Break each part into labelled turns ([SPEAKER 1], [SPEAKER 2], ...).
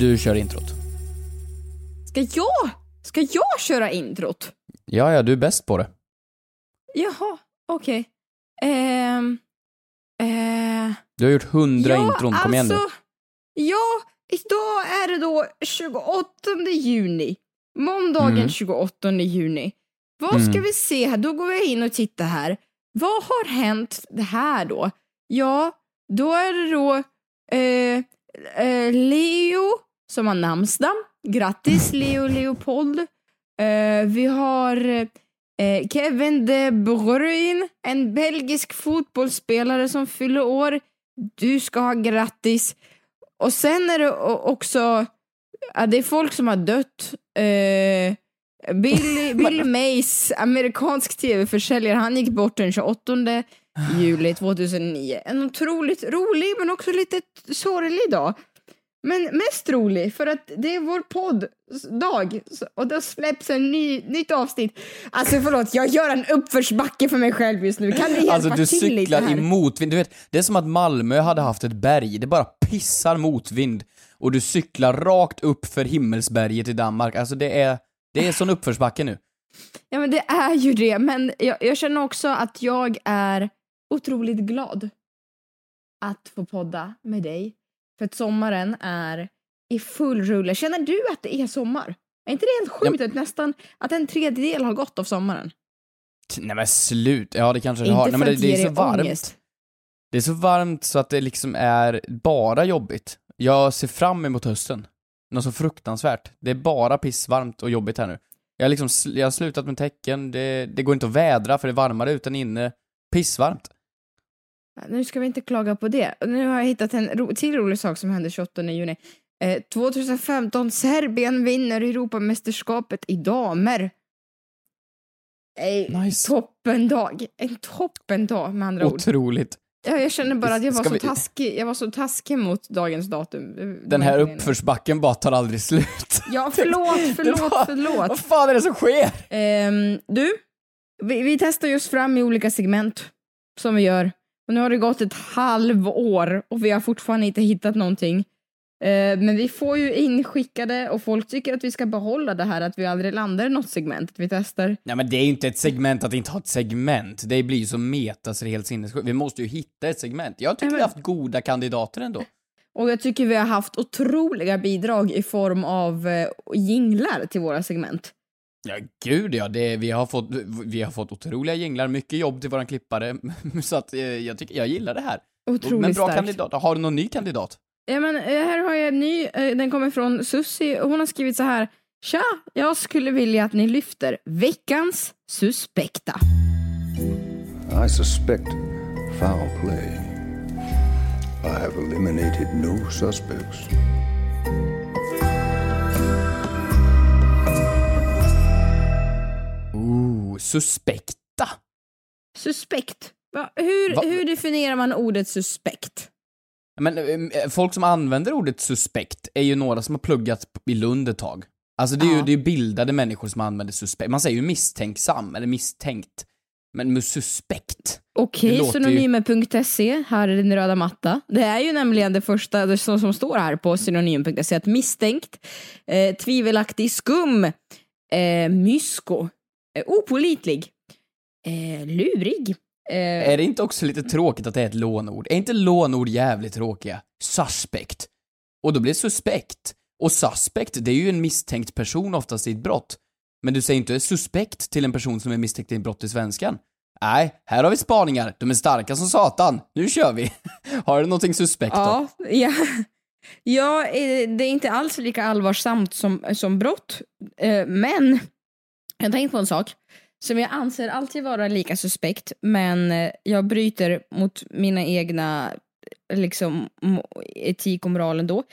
[SPEAKER 1] Du kör introt.
[SPEAKER 2] Ska jag? Ska jag köra introt?
[SPEAKER 1] Ja, ja, du är bäst på det.
[SPEAKER 2] Jaha, okej. Ehm... eh,
[SPEAKER 1] Du har gjort hundra intron, kom igen nu.
[SPEAKER 2] alltså, Ja, idag är det då 28 juni. Måndagen
[SPEAKER 1] Mm.
[SPEAKER 2] 28 juni. Vad ska
[SPEAKER 1] Mm.
[SPEAKER 2] vi se här? Då går jag in och tittar här. Vad har hänt det här då? Ja, då är det då eh, eh, Leo som har namnsdag. Grattis Leo Leopold. Eh, vi har eh, Kevin De Bruyne, en belgisk fotbollsspelare som fyller år. Du ska ha grattis. Och sen är det också, ja, det är folk som har dött. Eh, Billy, Billy Mays, amerikansk tv-försäljare, han gick bort den 28 juli 2009. En otroligt rolig men också lite sorglig dag. Men mest rolig för att det är vår podd-dag och då släpps en ny, nytt avsnitt. Alltså förlåt, jag gör en uppförsbacke för mig själv just nu. Kan ni hjälpa
[SPEAKER 1] Alltså du
[SPEAKER 2] till lite
[SPEAKER 1] cyklar
[SPEAKER 2] här?
[SPEAKER 1] i motvind. Du vet, det är som att Malmö hade haft ett berg. Det bara pissar motvind. Och du cyklar rakt upp för himmelsberget i Danmark. Alltså det är, det är sån uppförsbacke nu.
[SPEAKER 2] Ja men det är ju det, men jag, jag känner också att jag är otroligt glad att få podda med dig. För att sommaren är i full rulle. Känner du att det är sommar? Är inte det helt sjukt att nästan att en tredjedel har gått av sommaren?
[SPEAKER 1] Nej men slut. Ja det kanske det har. Nej, men det, det är så varmt.
[SPEAKER 2] ångest.
[SPEAKER 1] Det är så varmt så att det liksom är bara jobbigt. Jag ser fram emot hösten. Något så fruktansvärt. Det är bara pissvarmt och jobbigt här nu. Jag har liksom, jag har slutat med tecken, det, det går inte att vädra för det är varmare ute än inne. Pissvarmt.
[SPEAKER 2] Nu ska vi inte klaga på det. Nu har jag hittat en ro till rolig sak som hände 28 juni. Eh, 2015, Serbien vinner Europamästerskapet i damer. Eh,
[SPEAKER 1] Nice.
[SPEAKER 2] Toppendag. En toppendag med andra ord.
[SPEAKER 1] Otroligt.
[SPEAKER 2] Ja, jag känner bara att jag var,
[SPEAKER 1] Ska
[SPEAKER 2] så
[SPEAKER 1] vi-
[SPEAKER 2] taskig, jag var så taskig mot dagens datum. Var
[SPEAKER 1] Den här uppförsbacken bara tar aldrig slut.
[SPEAKER 2] Ja, förlåt, förlåt,
[SPEAKER 1] var-
[SPEAKER 2] förlåt.
[SPEAKER 1] Vad fan är det som sker?
[SPEAKER 2] Ehm, du, vi, vi testar just fram i olika segment som vi gör. Och nu har det gått ett halvår och vi har fortfarande inte hittat någonting. Eh, men vi får ju inskickade och folk tycker att vi ska behålla det här att vi aldrig landar i något segment, att vi testar.
[SPEAKER 1] Nej men det är ju inte ett segment att inte ha ett segment. Det blir ju så meta så det är helt sinnessjukt. Vi måste ju hitta ett segment. Jag tycker
[SPEAKER 2] Nej, men-
[SPEAKER 1] vi har haft goda kandidater ändå.
[SPEAKER 2] Och jag tycker vi har haft otroliga bidrag i form av eh, jinglar till våra segment.
[SPEAKER 1] Ja, gud ja. Det, vi, har fått, vi har fått otroliga jinglar, mycket jobb till våran klippare. Så att eh, jag tycker, jag gillar det här.
[SPEAKER 2] Otroligt
[SPEAKER 1] men bra
[SPEAKER 2] starkt.
[SPEAKER 1] kandidat. Har du någon ny kandidat?
[SPEAKER 2] Ja, men, eh, här har jag en ny, eh, den kommer från Sussi och hon har skrivit så här. Tja, jag skulle vilja att ni lyfter veckans suspekta.
[SPEAKER 3] I suspect foul play. I have eliminated no suspects.
[SPEAKER 1] Suspekta.
[SPEAKER 2] Suspekt. Va, hur,
[SPEAKER 1] Va-
[SPEAKER 2] hur definierar man ordet suspekt?
[SPEAKER 1] Men eh, folk som använder ordet suspekt är ju några som har pluggat i Lund ett tag. Alltså det är ju det är bildade människor som använder suspekt. Man säger ju misstänksam, eller misstänkt. Men med suspekt.
[SPEAKER 2] Okej,
[SPEAKER 1] Det låter ju-
[SPEAKER 2] synonymer.se, här är din röda matta. Det är ju nämligen det första det som, som står här på synonym.se, att misstänkt, eh, tvivelaktig, skum, eh, mysko, opolitlig, eh, lurig. Eh,
[SPEAKER 1] Är det inte också lite tråkigt att det är ett lånord? Är inte lånord jävligt tråkiga? Suspect. Och då blir det suspekt. Och suspect, det är ju en misstänkt person oftast i ett brott. Men du säger inte suspekt till en person som är misstänkt i ett brott i svenskan. Nej, här har vi spaningar. De är starka som satan. Nu kör vi. Har du någonting suspekt då?
[SPEAKER 2] Ja, ja. ja, eh, det är inte alls lika allvarsamt som, som brott. Eh, Men jag har tänkt på en sak som jag anser alltid vara lika suspekt, men eh, jag bryter mot mina egna liksom, etik och moral ändå.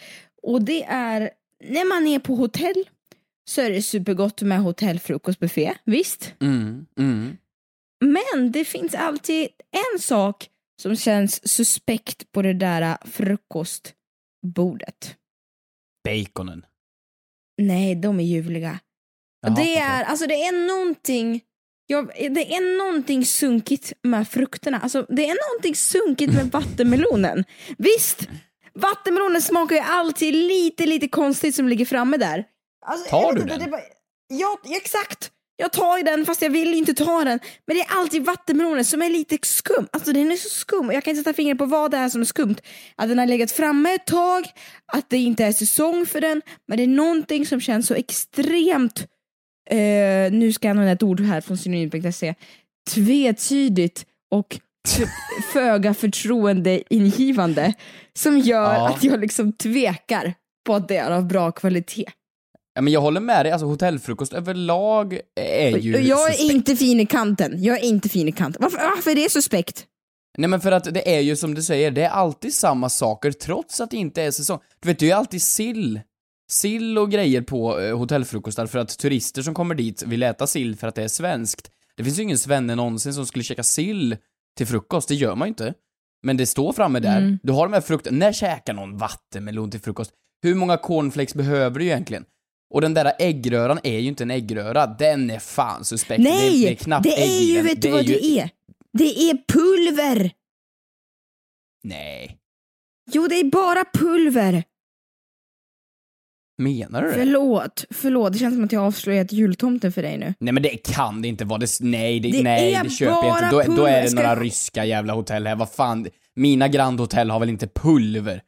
[SPEAKER 2] Och det är när man är på hotell så är det supergott med hotellfrukostbuffé, visst?
[SPEAKER 1] Mm, mm.
[SPEAKER 2] Men det finns alltid en sak som känns suspekt på det där frukostbordet.
[SPEAKER 1] Baconen.
[SPEAKER 2] Nej, de är ljuvliga.
[SPEAKER 1] Jaha,
[SPEAKER 2] det är, alltså det är någonting, jag, det är någonting sunkigt med frukterna. Alltså det är någonting sunkigt med vattenmelonen. Visst, vattenmelonen smakar ju alltid lite, lite konstigt som ligger framme där. Alltså,
[SPEAKER 1] Tar du
[SPEAKER 2] inte,
[SPEAKER 1] den?
[SPEAKER 2] bara- Ja, exakt. Jag tar den fast jag vill inte ta den. Men det är alltid vattenmelonen som är lite skum. Alltså den är så skum och jag kan inte sätta fingret på vad det är som är skumt. Att den har legat framme ett tag, att det inte är säsong för den. Men det är någonting som känns så extremt, eh, nu ska jag använda ett ord här från synonym.se, tvetydigt och föga förtroendeingivande som gör
[SPEAKER 1] Ja.
[SPEAKER 2] att jag liksom tvekar på att det är av bra kvalitet.
[SPEAKER 1] Ja, men jag håller med dig, alltså hotellfrukost överlag är ju
[SPEAKER 2] jag är
[SPEAKER 1] suspekt.
[SPEAKER 2] inte fin i kanten. Jag är inte fin i kanten. Varför, varför är det suspekt?
[SPEAKER 1] Nej men för att det är ju som du säger, det är alltid samma saker trots att det inte är säsong. Du vet, det är ju alltid sill. Sill och grejer på eh, hotellfrukostar för att turister som kommer dit vill äta sill för att det är svenskt. Det finns ju ingen svenne någonsin som skulle käka sill till frukost, det gör man ju inte. Men det står framme där.
[SPEAKER 2] Mm.
[SPEAKER 1] Du har de här frukterna, när käkar någon vattenmelon till frukost? Hur många cornflakes behöver du egentligen? Och den där äggröran är ju inte en äggröra, den är fan suspekt. det, är-
[SPEAKER 2] Nej!
[SPEAKER 1] det är knappt ägg i
[SPEAKER 2] ju, vet du vad det är? Det är pulver!
[SPEAKER 1] Nej.
[SPEAKER 2] Jo, det är bara pulver.
[SPEAKER 1] Menar du det?
[SPEAKER 2] Förlåt, förlåt. Det känns som att jag har avslöjat jultomten för dig nu.
[SPEAKER 1] Nej men det kan det inte vara, det, nej, det,
[SPEAKER 2] Det
[SPEAKER 1] nej det köper jag inte. Då, då är det några ryska jävla hotell här, vad fan. Mina Grand Hotel har väl inte pulver?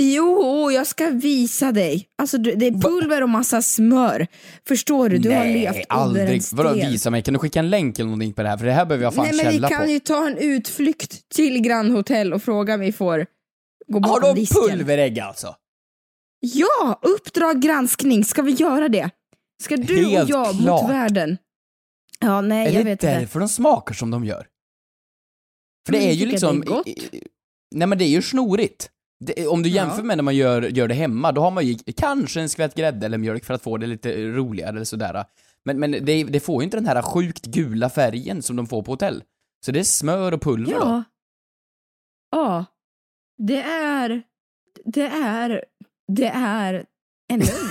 [SPEAKER 2] Jo, jag ska visa dig. Alltså, det är pulver och massa smör. Förstår du? Du har
[SPEAKER 1] nej,
[SPEAKER 2] levt under en
[SPEAKER 1] aldrig.
[SPEAKER 2] sten.
[SPEAKER 1] Vadå visa mig? Kan du skicka en länk eller någonting på det här? För det här behöver jag fan
[SPEAKER 2] Nej, men vi
[SPEAKER 1] källa
[SPEAKER 2] kan
[SPEAKER 1] på.
[SPEAKER 2] ju ta en utflykt till Grand Hotel och fråga om vi får gå
[SPEAKER 1] Har
[SPEAKER 2] bakom
[SPEAKER 1] de
[SPEAKER 2] disken.
[SPEAKER 1] pulverägg alltså?
[SPEAKER 2] Ja, Uppdrag granskning. Ska vi göra det? Ska du
[SPEAKER 1] Helt
[SPEAKER 2] och jag
[SPEAKER 1] klart.
[SPEAKER 2] mot världen? Ja, nej,
[SPEAKER 1] är
[SPEAKER 2] jag
[SPEAKER 1] det
[SPEAKER 2] vet inte.
[SPEAKER 1] därför de smakar som de gör? För det
[SPEAKER 2] Mm,
[SPEAKER 1] är ju liksom...
[SPEAKER 2] det är gott.
[SPEAKER 1] Nej men det är ju snorigt. Det, om du jämför
[SPEAKER 2] Ja.
[SPEAKER 1] med när man gör, gör det hemma, då har man ju kanske en skvätt grädde eller mjölk för att få det lite roligare eller sådär. Men, men det, det får ju inte den här sjukt gula färgen som de får på hotell. Så det är smör och pulver då.
[SPEAKER 2] Ja. Ja. Det är... Det är... Det är en lögn.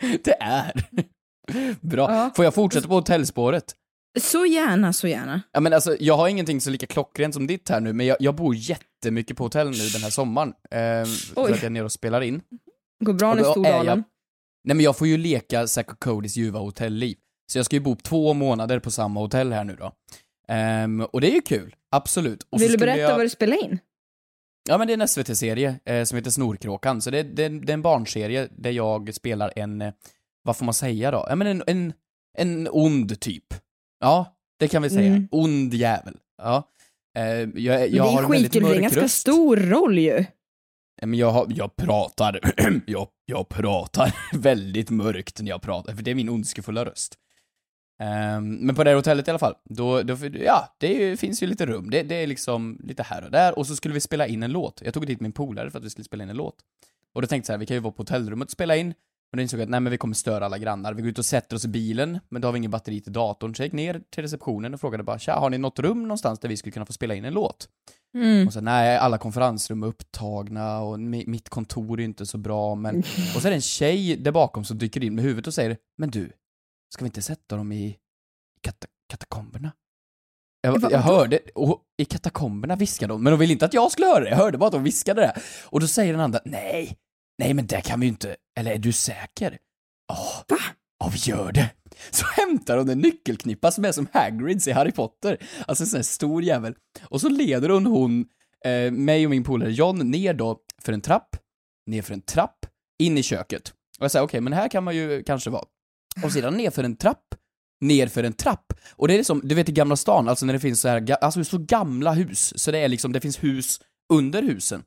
[SPEAKER 1] Det är. Bra.
[SPEAKER 2] Ja.
[SPEAKER 1] Får jag fortsätta på hotellspåret?
[SPEAKER 2] Så gärna, så gärna.
[SPEAKER 1] Ja men alltså, jag har ingenting så lika klockrent som ditt här nu, men jag, jag bor jättemycket på hotell nu den här sommaren. Eh, för att jag är nere och spelar in.
[SPEAKER 2] Går bra nu, Stordalen.
[SPEAKER 1] jag- Nej men jag får ju leka Zack och Codys ljuva hotellliv. Så jag ska ju bo två månader på samma hotell här nu då. Ehm, och det är ju kul, absolut. Och
[SPEAKER 2] Vill du berätta
[SPEAKER 1] jag...
[SPEAKER 2] vad du spelar in?
[SPEAKER 1] Ja men det är en SVT-serie eh, som heter Snorkråkan, så det, det, det är en barnserie där jag spelar en, eh, vad får man säga då? Ja men en, en, en ond typ. Ja, det kan vi säga.
[SPEAKER 2] Mm.
[SPEAKER 1] Ond jävel. Ja. Eh, jag jag
[SPEAKER 2] det
[SPEAKER 1] har en väldigt
[SPEAKER 2] skitkul, det är en
[SPEAKER 1] mörk
[SPEAKER 2] ganska
[SPEAKER 1] röst.
[SPEAKER 2] stor roll ju.
[SPEAKER 1] Men jag, har, jag pratar, jag, jag pratar väldigt mörkt när jag pratar, för det är min ondskefulla röst. Ehm, men på det här hotellet i alla fall, då, då ja, det ju, finns ju lite rum, det, det är liksom lite här och där, och så skulle vi spela in en låt. Jag tog dit min polare för att vi skulle spela in en låt. Och då tänkte jag så här, vi kan ju vara på hotellrummet och spela in, men då insåg jag att nej men vi kommer störa alla grannar. Vi går ut och sätter oss i bilen, men då har vi ingen batteri till datorn, så jag gick ner till receptionen och frågade bara, tja, har ni något rum någonstans där vi skulle kunna få spela in en låt?
[SPEAKER 2] Mm.
[SPEAKER 1] Och så nej, alla konferensrum är upptagna och mi- mitt kontor är inte så bra, men... Och så är det en tjej där bakom som dyker in med huvudet och säger Men du, ska vi inte sätta dem i kata katakomberna? Jag, jag hörde, och i katakomberna viskade de, men de ville inte att jag skulle höra det, jag hörde bara att de viskade det. Och då säger den andra, nej, nej men det kan vi ju inte, eller är du säker? Ja, ja vi gör det. Så hämtar hon en nyckelknippa som är som Hagrids i Harry Potter, alltså en sån här stor jävel. Och så leder hon hon, eh, mig och min polare John ner då för en trapp, ner för en trapp, in i köket. Och jag säger okej, men här kan man ju kanske vara. Och sedan ner för en trapp, ner för en trapp. Och det är som, du vet i Gamla stan, alltså när det finns så här, alltså så gamla hus, så det är liksom, det finns hus under husen.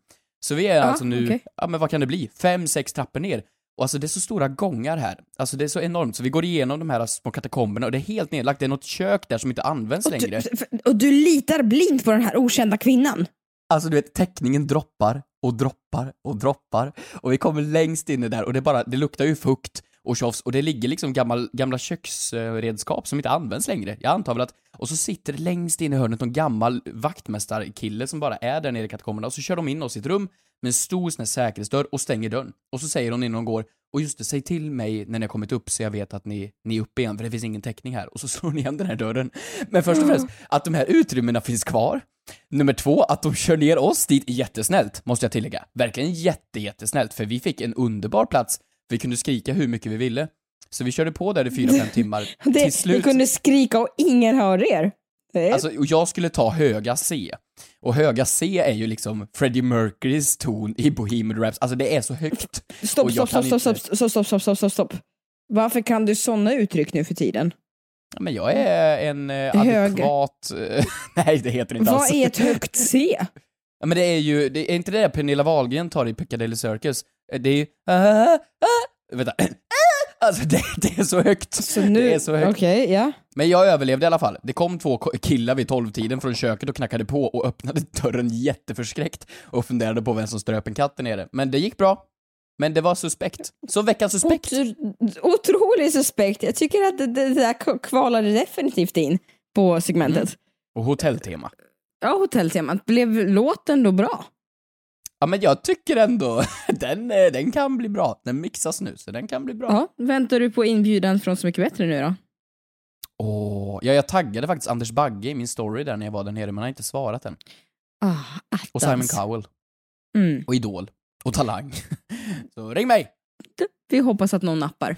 [SPEAKER 1] Så vi är alltså nu,
[SPEAKER 2] okej.
[SPEAKER 1] ja men vad kan det bli? Fem, sex trappor ner. Och alltså det är så stora gångar här. Alltså det är så enormt, så vi går igenom de här små katakomberna och det är helt nedlagt, det är något kök där som inte används
[SPEAKER 2] Och
[SPEAKER 1] längre.
[SPEAKER 2] du, och du litar blint på den här okända kvinnan?
[SPEAKER 1] Alltså du vet, täckningen droppar och droppar och droppar och vi kommer längst inne där och det bara, det luktar ju fukt och tjofs och det ligger liksom gammal, gamla köksredskap som inte används längre. Jag antar väl att, och så sitter det längst in i hörnet någon gammal vaktmästarkille som bara är där nere i katakomberna och så kör de in oss i ett rum med en stor sån här säkerhetsdörr och stänger dörren. Och så säger hon innan hon går, och just det, säg till mig när ni har kommit upp så jag vet att ni, ni är uppe igen för det finns ingen täckning här. Och så slår hon igen den här dörren. Men först och främst, att de här utrymmena finns kvar. Nummer två, att de kör ner oss dit jättesnällt, måste jag tillägga. Verkligen jätte, jättesnällt, för vi fick en underbar plats. Vi kunde skrika hur mycket vi ville. Så vi körde på där i fyra, fem timmar.
[SPEAKER 2] Det,
[SPEAKER 1] Till
[SPEAKER 2] Ni
[SPEAKER 1] slut,
[SPEAKER 2] kunde skrika och ingen hörde er.
[SPEAKER 1] Alltså, och jag skulle ta höga C. Och höga C är ju liksom Freddie Mercurys ton i Bohemian Raps, alltså det är så högt.
[SPEAKER 2] stopp, stopp, stopp, stopp,
[SPEAKER 1] inte-
[SPEAKER 2] stopp, stopp, stopp, stopp, stopp, stopp. Varför kan du såna uttryck nu för tiden?
[SPEAKER 1] Men jag är en eh, adekvat... eh, nej, det heter det inte
[SPEAKER 2] Vad
[SPEAKER 1] alls.
[SPEAKER 2] är ett högt C?
[SPEAKER 1] Ja, men det är ju, det är inte det Pernilla Wahlgren tar i Piccadilly Circus? Eh, Det är ju... Ah, ah, vänta. Ah, alltså det, det är så högt.
[SPEAKER 2] Så nu,
[SPEAKER 1] Det är så högt.
[SPEAKER 2] Okej, ja.
[SPEAKER 1] Men jag överlevde i alla fall. Det kom två killar vid tolvtiden från köket och knackade på och öppnade dörren jätteförskräckt och funderade på vem som ströp en katt där nere. Men det gick bra. Men det var suspekt. Så veckans suspekt.
[SPEAKER 2] Otro, otrolig suspekt. Jag tycker att det, det där kvalade definitivt in på segmentet.
[SPEAKER 1] Och hotelltema.
[SPEAKER 2] Ja, hotelltemat. Blev låten då bra?
[SPEAKER 1] Ja men jag tycker ändå, den, eh, den kan bli bra. Den mixas nu, så den kan bli bra.
[SPEAKER 2] Ja. Väntar du på inbjudan från Så Mycket Bättre nu då?
[SPEAKER 1] Åh, ja, jag taggade faktiskt Anders Bagge i min story där när jag var där nere, men han har inte svarat än.
[SPEAKER 2] Ah,
[SPEAKER 1] Och Simon
[SPEAKER 2] attans.
[SPEAKER 1] Cowell.
[SPEAKER 2] Mm.
[SPEAKER 1] Och Idol. Och Talang. Så ring mig!
[SPEAKER 2] Vi hoppas att någon nappar.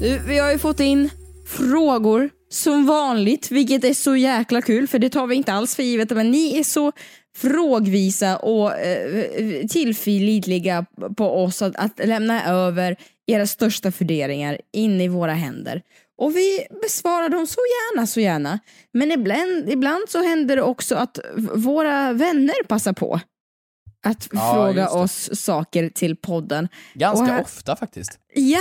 [SPEAKER 2] Vi har ju fått in frågor som vanligt, vilket är så jäkla kul för det tar vi inte alls för givet. Men ni är så frågvisa och eh, tillförlitliga på oss att, att lämna över era största funderingar in i våra händer. Och vi besvarar dem så gärna, så gärna. Men ibland, ibland så händer det också att våra vänner passar på att
[SPEAKER 1] Ja,
[SPEAKER 2] fråga oss saker till podden.
[SPEAKER 1] Ganska
[SPEAKER 2] här-
[SPEAKER 1] ofta faktiskt.
[SPEAKER 2] Ja,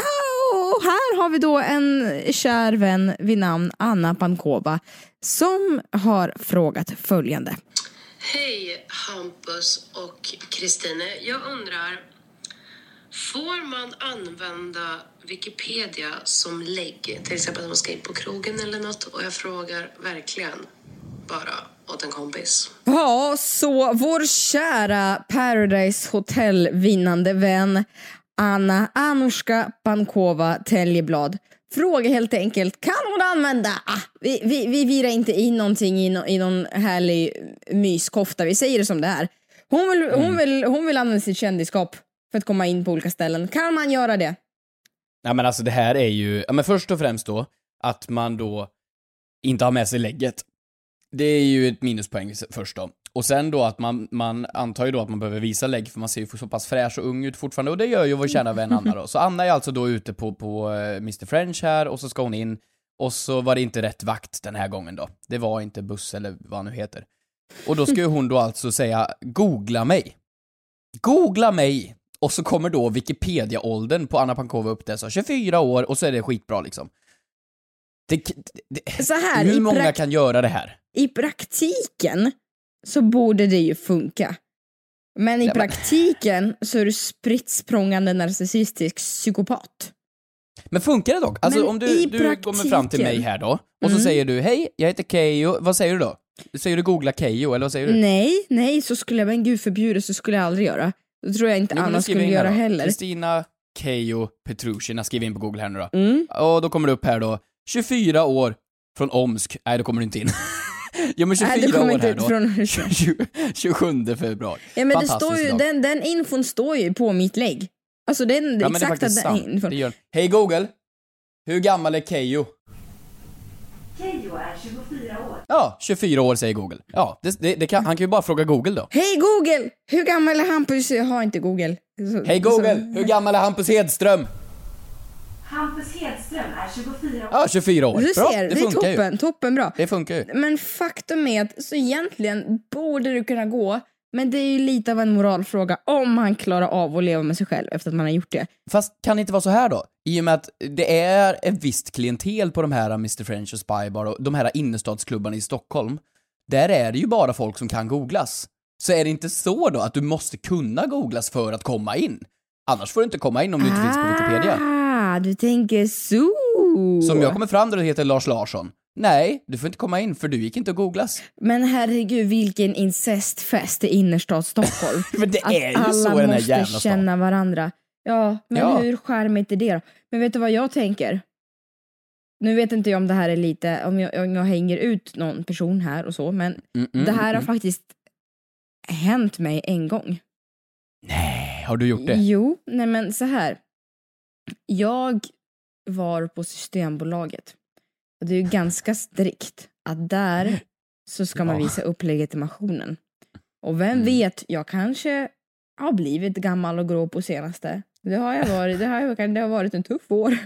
[SPEAKER 2] och här har vi då en kär vän vid namn Anna Pankova som har frågat följande.
[SPEAKER 4] Hej Hampus och Kristine. Jag undrar, får man använda Wikipedia som lägg? Till exempel om man ska in på krogen eller något. Och jag frågar verkligen bara åt en kompis.
[SPEAKER 2] Ja, så vår kära Paradise Hotel vinnande vän Anna Anushka Pankova Teljeblad frågar helt enkelt, kan hon använda, ah, vi, vi, vi virar inte in någonting i, no, i någon härlig myskofta, vi säger det som det är. Hon vill, hon vill, hon vill använda sitt kändisskap för att komma in på olika ställen. Kan man göra det?
[SPEAKER 1] Ja men alltså det här är ju, ja men först och främst då, att man då inte har med sig lägget. Det är ju ett minuspoäng först då. Och sen då att man, man antar ju då att man behöver visa lägg för man ser ju så pass fräsch och ung ut fortfarande och det gör ju vår kära vän Anna då. Så Anna är alltså då ute på, på eh, Mr French här och så ska hon in och så var det inte rätt vakt den här gången då. Det var inte buss eller vad han nu heter. Och då ska ju hon då alltså säga googla mig. Googla mig! Och så kommer då Wikipedia-åldern på Anna Pankova upp där, så 24 år och så är det skitbra liksom. Det, det,
[SPEAKER 2] Så här,
[SPEAKER 1] hur många kan göra det här?
[SPEAKER 2] I praktiken så borde det ju funka. Men i
[SPEAKER 1] Ja, men-
[SPEAKER 2] praktiken så är du spritt språngande narcissistisk psykopat.
[SPEAKER 1] Men funkar det dock? Alltså
[SPEAKER 2] Men
[SPEAKER 1] om du, du kommer fram till mig
[SPEAKER 2] praktiken-
[SPEAKER 1] här då, och så
[SPEAKER 2] Mm.
[SPEAKER 1] säger du hej, jag heter Keyyo, vad säger du då? Säger du googla Keyyo, eller vad säger du?
[SPEAKER 2] Nej, nej, så skulle jag, men gud förbjude, så skulle jag aldrig göra. Det tror jag inte
[SPEAKER 1] Jo, men
[SPEAKER 2] Anna
[SPEAKER 1] skriver
[SPEAKER 2] skulle göra
[SPEAKER 1] då.
[SPEAKER 2] heller.
[SPEAKER 1] Kristina Keyyo Petrushina, skriv in på google här nu då.
[SPEAKER 2] Mm.
[SPEAKER 1] Och då kommer det upp här då, 24 år, från Omsk, nej då kommer du inte in. Ja men 24
[SPEAKER 2] Nej, det kommer
[SPEAKER 1] år
[SPEAKER 2] inte
[SPEAKER 1] här då.
[SPEAKER 2] från-
[SPEAKER 1] 20 27 februari.
[SPEAKER 2] Ja men det står ju,
[SPEAKER 1] dag.
[SPEAKER 2] den, den infon står ju på mitt lägg. Alltså den,
[SPEAKER 1] Ja men det är
[SPEAKER 2] den
[SPEAKER 1] sant.
[SPEAKER 2] infon.
[SPEAKER 1] Det gör... Hej Google! Hur gammal är Keyyo?
[SPEAKER 5] Keyyo är 24 år.
[SPEAKER 1] Ja, 24 år säger Google. Ja, det, det, det kan, han kan ju bara fråga Google då.
[SPEAKER 2] Hej Google! Hur gammal är Hampus? Jag har inte Google.
[SPEAKER 1] Hej Google!
[SPEAKER 2] Så,
[SPEAKER 1] Hur gammal är Hampus Hedström?
[SPEAKER 5] Hampus Hedström är 24 år.
[SPEAKER 1] Ja, 24 år.
[SPEAKER 2] du
[SPEAKER 1] Bra,
[SPEAKER 2] ser,
[SPEAKER 1] det
[SPEAKER 2] det är
[SPEAKER 1] funkar
[SPEAKER 2] toppen,
[SPEAKER 1] ju.
[SPEAKER 2] toppen bra.
[SPEAKER 1] Det funkar ju.
[SPEAKER 2] Men faktum är att så egentligen borde du kunna gå, men det är ju lite av en moralfråga om han klarar av att leva med sig själv efter att man har gjort det.
[SPEAKER 1] Fast kan det inte vara så här då? I och med att det är ett visst klientel på de här Mr French och Spybar och de här innerstadsklubbarna i Stockholm. Där är det ju bara folk som kan googlas. Så är det inte så då att du måste kunna googlas för att komma in? Annars får du inte komma in om du inte finns på Wikipedia.
[SPEAKER 2] Ah, du tänker så.
[SPEAKER 1] Så om jag kommer fram där och heter Lars Larsson, nej, du får inte komma in för du gick inte att googlas.
[SPEAKER 2] Men herregud vilken incestfest i innerstad Stockholm.
[SPEAKER 1] Men det är ju
[SPEAKER 2] alla
[SPEAKER 1] så i den här
[SPEAKER 2] måste
[SPEAKER 1] jävla stan.
[SPEAKER 2] känna varandra. Ja, men
[SPEAKER 1] Ja.
[SPEAKER 2] hur charmigt är det då? Men vet du vad jag tänker? Nu vet inte jag om det här är lite, om jag, om jag hänger ut någon person här och så, men
[SPEAKER 1] Mm, mm,
[SPEAKER 2] det här har
[SPEAKER 1] mm.
[SPEAKER 2] faktiskt hänt mig en gång.
[SPEAKER 1] Nej, har du gjort det?
[SPEAKER 2] Jo, nej men så här. Jag var på Systembolaget. Och det är ju ganska strikt att där så ska man visa upp legitimationen. Och vem
[SPEAKER 1] Mm.
[SPEAKER 2] vet, jag kanske har blivit gammal och grå på senaste. Det har jag varit, det har, det har varit en tuff år.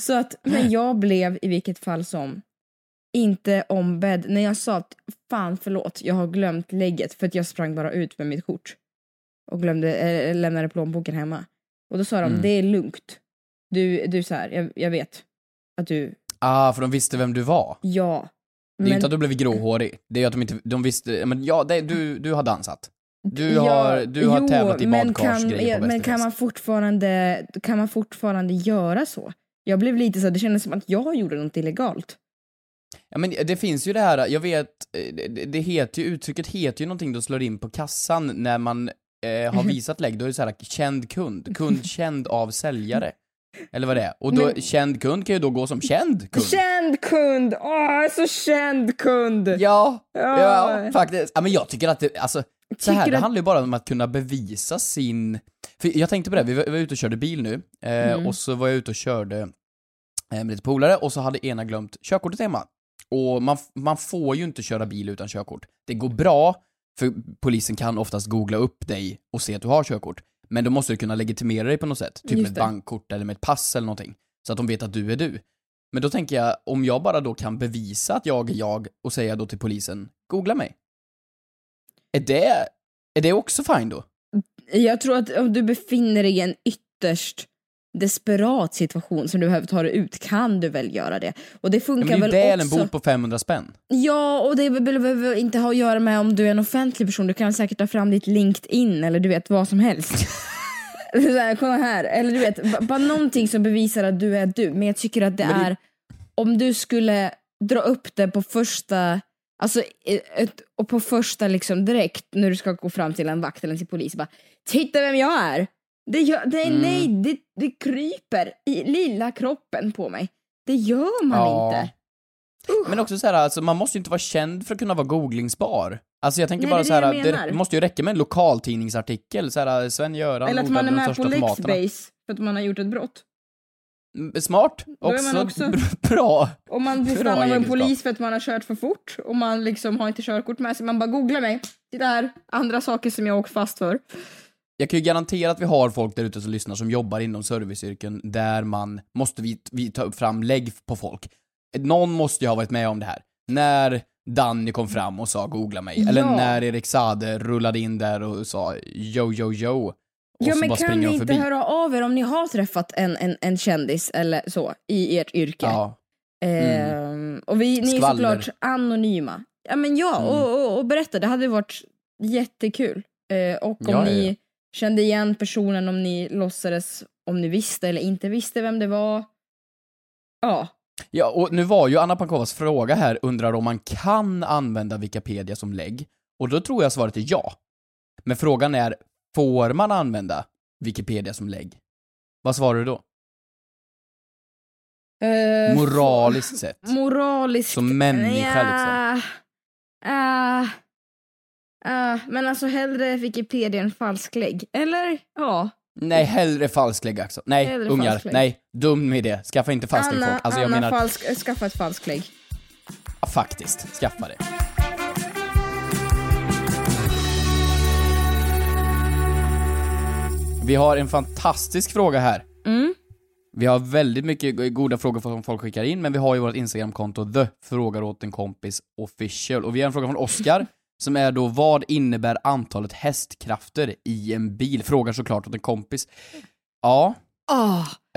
[SPEAKER 2] Så att, men jag blev i vilket fall som inte ombedd när jag sa att fan förlåt, jag har glömt lägget för att jag sprang bara ut med mitt kort och glömde, äh, lämnade plånboken hemma. Och då sa de,
[SPEAKER 1] Mm.
[SPEAKER 2] det är lugnt. Du, du så här, jag, jag vet att du,
[SPEAKER 1] Ah, för de visste vem du var.
[SPEAKER 2] ja.
[SPEAKER 1] Det är ju inte att du blivit gråhårig. Det är att de inte, de visste, men ja, det, du, du har dansat. Du har, du har
[SPEAKER 2] jo,
[SPEAKER 1] tävlat i
[SPEAKER 2] men
[SPEAKER 1] badkarsgrejer
[SPEAKER 2] ja,
[SPEAKER 1] på
[SPEAKER 2] Men kan man, fortfarande, kan man fortfarande göra så? Jag blev lite så, det kändes som att jag gjorde något illegalt.
[SPEAKER 1] Ja men det finns ju det här, jag vet, det, det heter ju, uttrycket heter ju någonting du slår in på kassan när man eh, har visat lägg, då är det så här känd kund, kund känd av säljare. Eller vad det är. Och då,
[SPEAKER 2] Men-
[SPEAKER 1] känd kund kan ju då gå som känd kund.
[SPEAKER 2] Känd kund! Åh, så känd kund!
[SPEAKER 1] Ja,
[SPEAKER 2] Ja.
[SPEAKER 1] ja, faktiskt. Ja, men jag tycker att det, alltså, så här,
[SPEAKER 2] Tycker
[SPEAKER 1] det
[SPEAKER 2] att-
[SPEAKER 1] handlar ju bara om att kunna bevisa sin... För jag tänkte på det, vi var, vi var ute och körde bil nu, eh,
[SPEAKER 2] Mm.
[SPEAKER 1] och så var jag ute och körde eh, med lite polare, och så hade ena glömt körkortet hemma. Och man, man får ju inte köra bil utan körkort. Det går bra, för polisen kan oftast googla upp dig och se att du har körkort. Men då måste du kunna legitimera dig på något sätt, typ med ett bankkort eller med ett pass eller någonting. Så att de vet att du är du. Men då tänker jag, om jag bara då kan bevisa att jag är jag och säga då till polisen, googla mig. Är det, är det också fine då?
[SPEAKER 2] Jag tror att om du befinner dig i en ytterst desperat situation som du behöver ta dig ut kan du väl göra det. Och det
[SPEAKER 1] Ja,
[SPEAKER 2] funkar
[SPEAKER 1] men det är
[SPEAKER 2] väl
[SPEAKER 1] ju väl en
[SPEAKER 2] också...
[SPEAKER 1] bot på 500 spänn.
[SPEAKER 2] Ja, och det behöver inte ha att göra med om du är en offentlig person. Du kan säkert ta fram ditt LinkedIn eller du vet vad som helst. Här, kolla här. Eller du vet, ba- bara någonting som bevisar att du är du. Men jag tycker att det
[SPEAKER 1] det-
[SPEAKER 2] är, om du skulle dra upp det på första, alltså ett, och på första liksom direkt när du ska gå fram till en vakt eller till polis bara Titta vem jag är! Det gör, det är
[SPEAKER 1] Mm.
[SPEAKER 2] nej, det, det kryper i lilla kroppen på mig. Det gör man
[SPEAKER 1] Ja.
[SPEAKER 2] inte.
[SPEAKER 1] Men också så här, alltså man måste ju inte vara känd för att kunna vara googlingsbar. Alltså jag tänker
[SPEAKER 2] Nej,
[SPEAKER 1] bara
[SPEAKER 2] det
[SPEAKER 1] så
[SPEAKER 2] det
[SPEAKER 1] här, det, måste ju räcka med en lokaltidningsartikel, så här Sven-Göran
[SPEAKER 2] Eller att man är med på. Lexbase för att man har gjort ett brott.
[SPEAKER 1] Mm, Smart, också,
[SPEAKER 2] också-
[SPEAKER 1] br- bra.
[SPEAKER 2] Om man blir stannad av en polis för att man har kört för fort och man liksom har inte körkort med sig, man bara googlar mig. Titta här, andra saker som jag åkt fast för.
[SPEAKER 1] Jag kan ju garantera att vi har folk där ute som lyssnar som jobbar inom serviceyrken där man måste vi, vi ta fram lägg på folk. Någon måste ju ha varit med om det här. När Danny kom fram och sa googla mig, eller
[SPEAKER 2] Ja.
[SPEAKER 1] när Erik Sade rullade in där och sa yo yo yo. Och
[SPEAKER 2] Ja
[SPEAKER 1] så
[SPEAKER 2] men
[SPEAKER 1] bara
[SPEAKER 2] kan ni inte
[SPEAKER 1] förbi.
[SPEAKER 2] höra av er om ni har träffat en, en, en kändis eller så i ert yrke?
[SPEAKER 1] Ja.
[SPEAKER 2] Ehm, och vi, ni är såklart anonyma. Ja men ja,
[SPEAKER 1] Mm.
[SPEAKER 2] och, och, och berätta, det hade varit jättekul. Eh, och om
[SPEAKER 1] Ja,
[SPEAKER 2] ni. Kände igen personen, om ni låtsades, om ni visste eller inte visste vem det var. Ja.
[SPEAKER 1] Ja, och nu var ju Anna Pankovas fråga här, undrar om man kan använda Wikipedia som lägg. Och då tror jag svaret är ja. Men frågan är, får man använda Wikipedia som lägg? Vad svarar du då?
[SPEAKER 2] Eh,
[SPEAKER 1] Moraliskt sett.
[SPEAKER 2] Moraliskt.
[SPEAKER 1] Som människa,
[SPEAKER 2] ja. Uh, uh, men alltså hellre Wikipedia än falsklägg. Eller? Ja.
[SPEAKER 1] Nej, hellre falsklägg också. Nej,
[SPEAKER 2] Hellre
[SPEAKER 1] ungar.
[SPEAKER 2] falsklägg.
[SPEAKER 1] Nej, dum idé. Skaffa inte falsklägg
[SPEAKER 2] Anna,
[SPEAKER 1] folk. Alltså jag
[SPEAKER 2] Anna
[SPEAKER 1] menar,
[SPEAKER 2] falsk, skaffa ett falsklägg.
[SPEAKER 1] ja, faktiskt. Skaffa det. Vi har en fantastisk fråga här.
[SPEAKER 2] Mm.
[SPEAKER 1] Vi har väldigt mycket goda frågor som folk skickar in, men vi har ju vårt Instagramkonto the frågar åt en kompis official. Och vi har en fråga från Oskar, som är då vad innebär antalet hästkrafter i en bil? Frågar såklart åt en kompis. Ja.